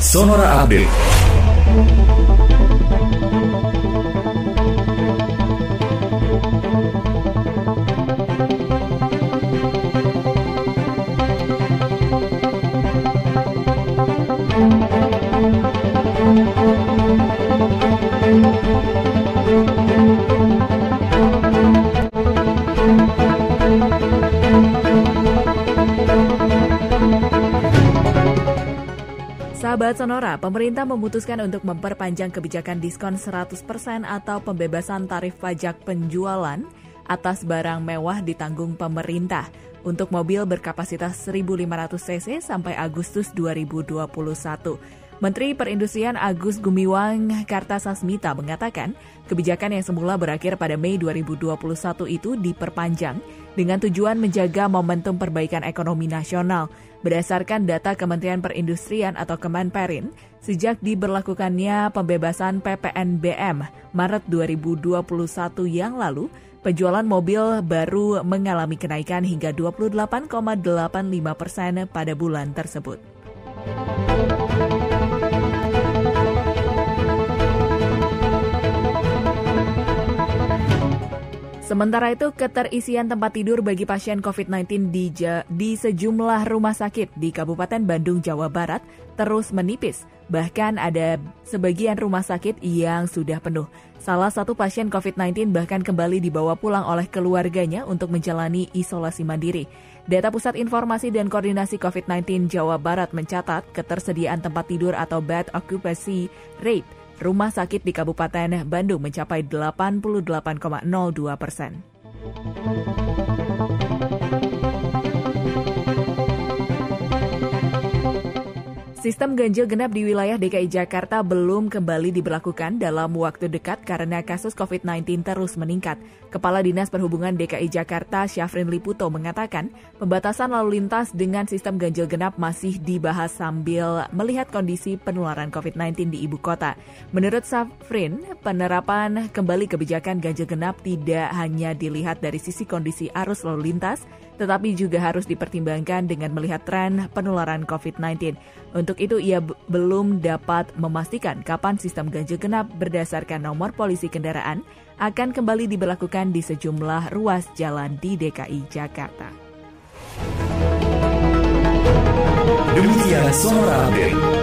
Sonora Update. Sahabat Sonora, pemerintah memutuskan untuk memperpanjang kebijakan diskon 100% atau pembebasan tarif pajak penjualan atas barang mewah ditanggung pemerintah untuk mobil berkapasitas 1.500 cc sampai Agustus 2021. Menteri Perindustrian Agus Gumiwang Kartasasmita mengatakan, kebijakan yang semula berakhir pada Mei 2021 itu diperpanjang dengan tujuan menjaga momentum perbaikan ekonomi nasional. Berdasarkan data Kementerian Perindustrian atau Kemenperin, sejak diberlakukannya pembebasan PPNBM Maret 2021 yang lalu, penjualan mobil baru mengalami kenaikan hingga 28,85 persen pada bulan tersebut. Sementara itu, keterisian tempat tidur bagi pasien COVID-19 di, di sejumlah rumah sakit di Kabupaten Bandung, Jawa Barat terus menipis. Bahkan ada sebagian rumah sakit yang sudah penuh. Salah satu pasien COVID-19 bahkan kembali dibawa pulang oleh keluarganya untuk menjalani isolasi mandiri. Data Pusat Informasi dan Koordinasi COVID-19 Jawa Barat mencatat ketersediaan tempat tidur atau bed occupancy rate rumah sakit di Kabupaten Bandung mencapai 88,02 persen. Sistem ganjil genap di wilayah DKI Jakarta belum kembali diberlakukan dalam waktu dekat karena kasus COVID-19 terus meningkat. Kepala Dinas Perhubungan DKI Jakarta Syafrin Liputo mengatakan, pembatasan lalu lintas dengan sistem ganjil genap masih dibahas sambil melihat kondisi penularan COVID-19 di ibu kota. Menurut Syafrin, penerapan kembali kebijakan ganjil genap tidak hanya dilihat dari sisi kondisi arus lalu lintas, tetapi juga harus dipertimbangkan dengan melihat tren penularan COVID-19. Untuk itu, ia belum dapat memastikan kapan sistem ganjil genap berdasarkan nomor polisi kendaraan akan kembali diberlakukan di sejumlah ruas jalan di DKI Jakarta. Demikian Sonora Update.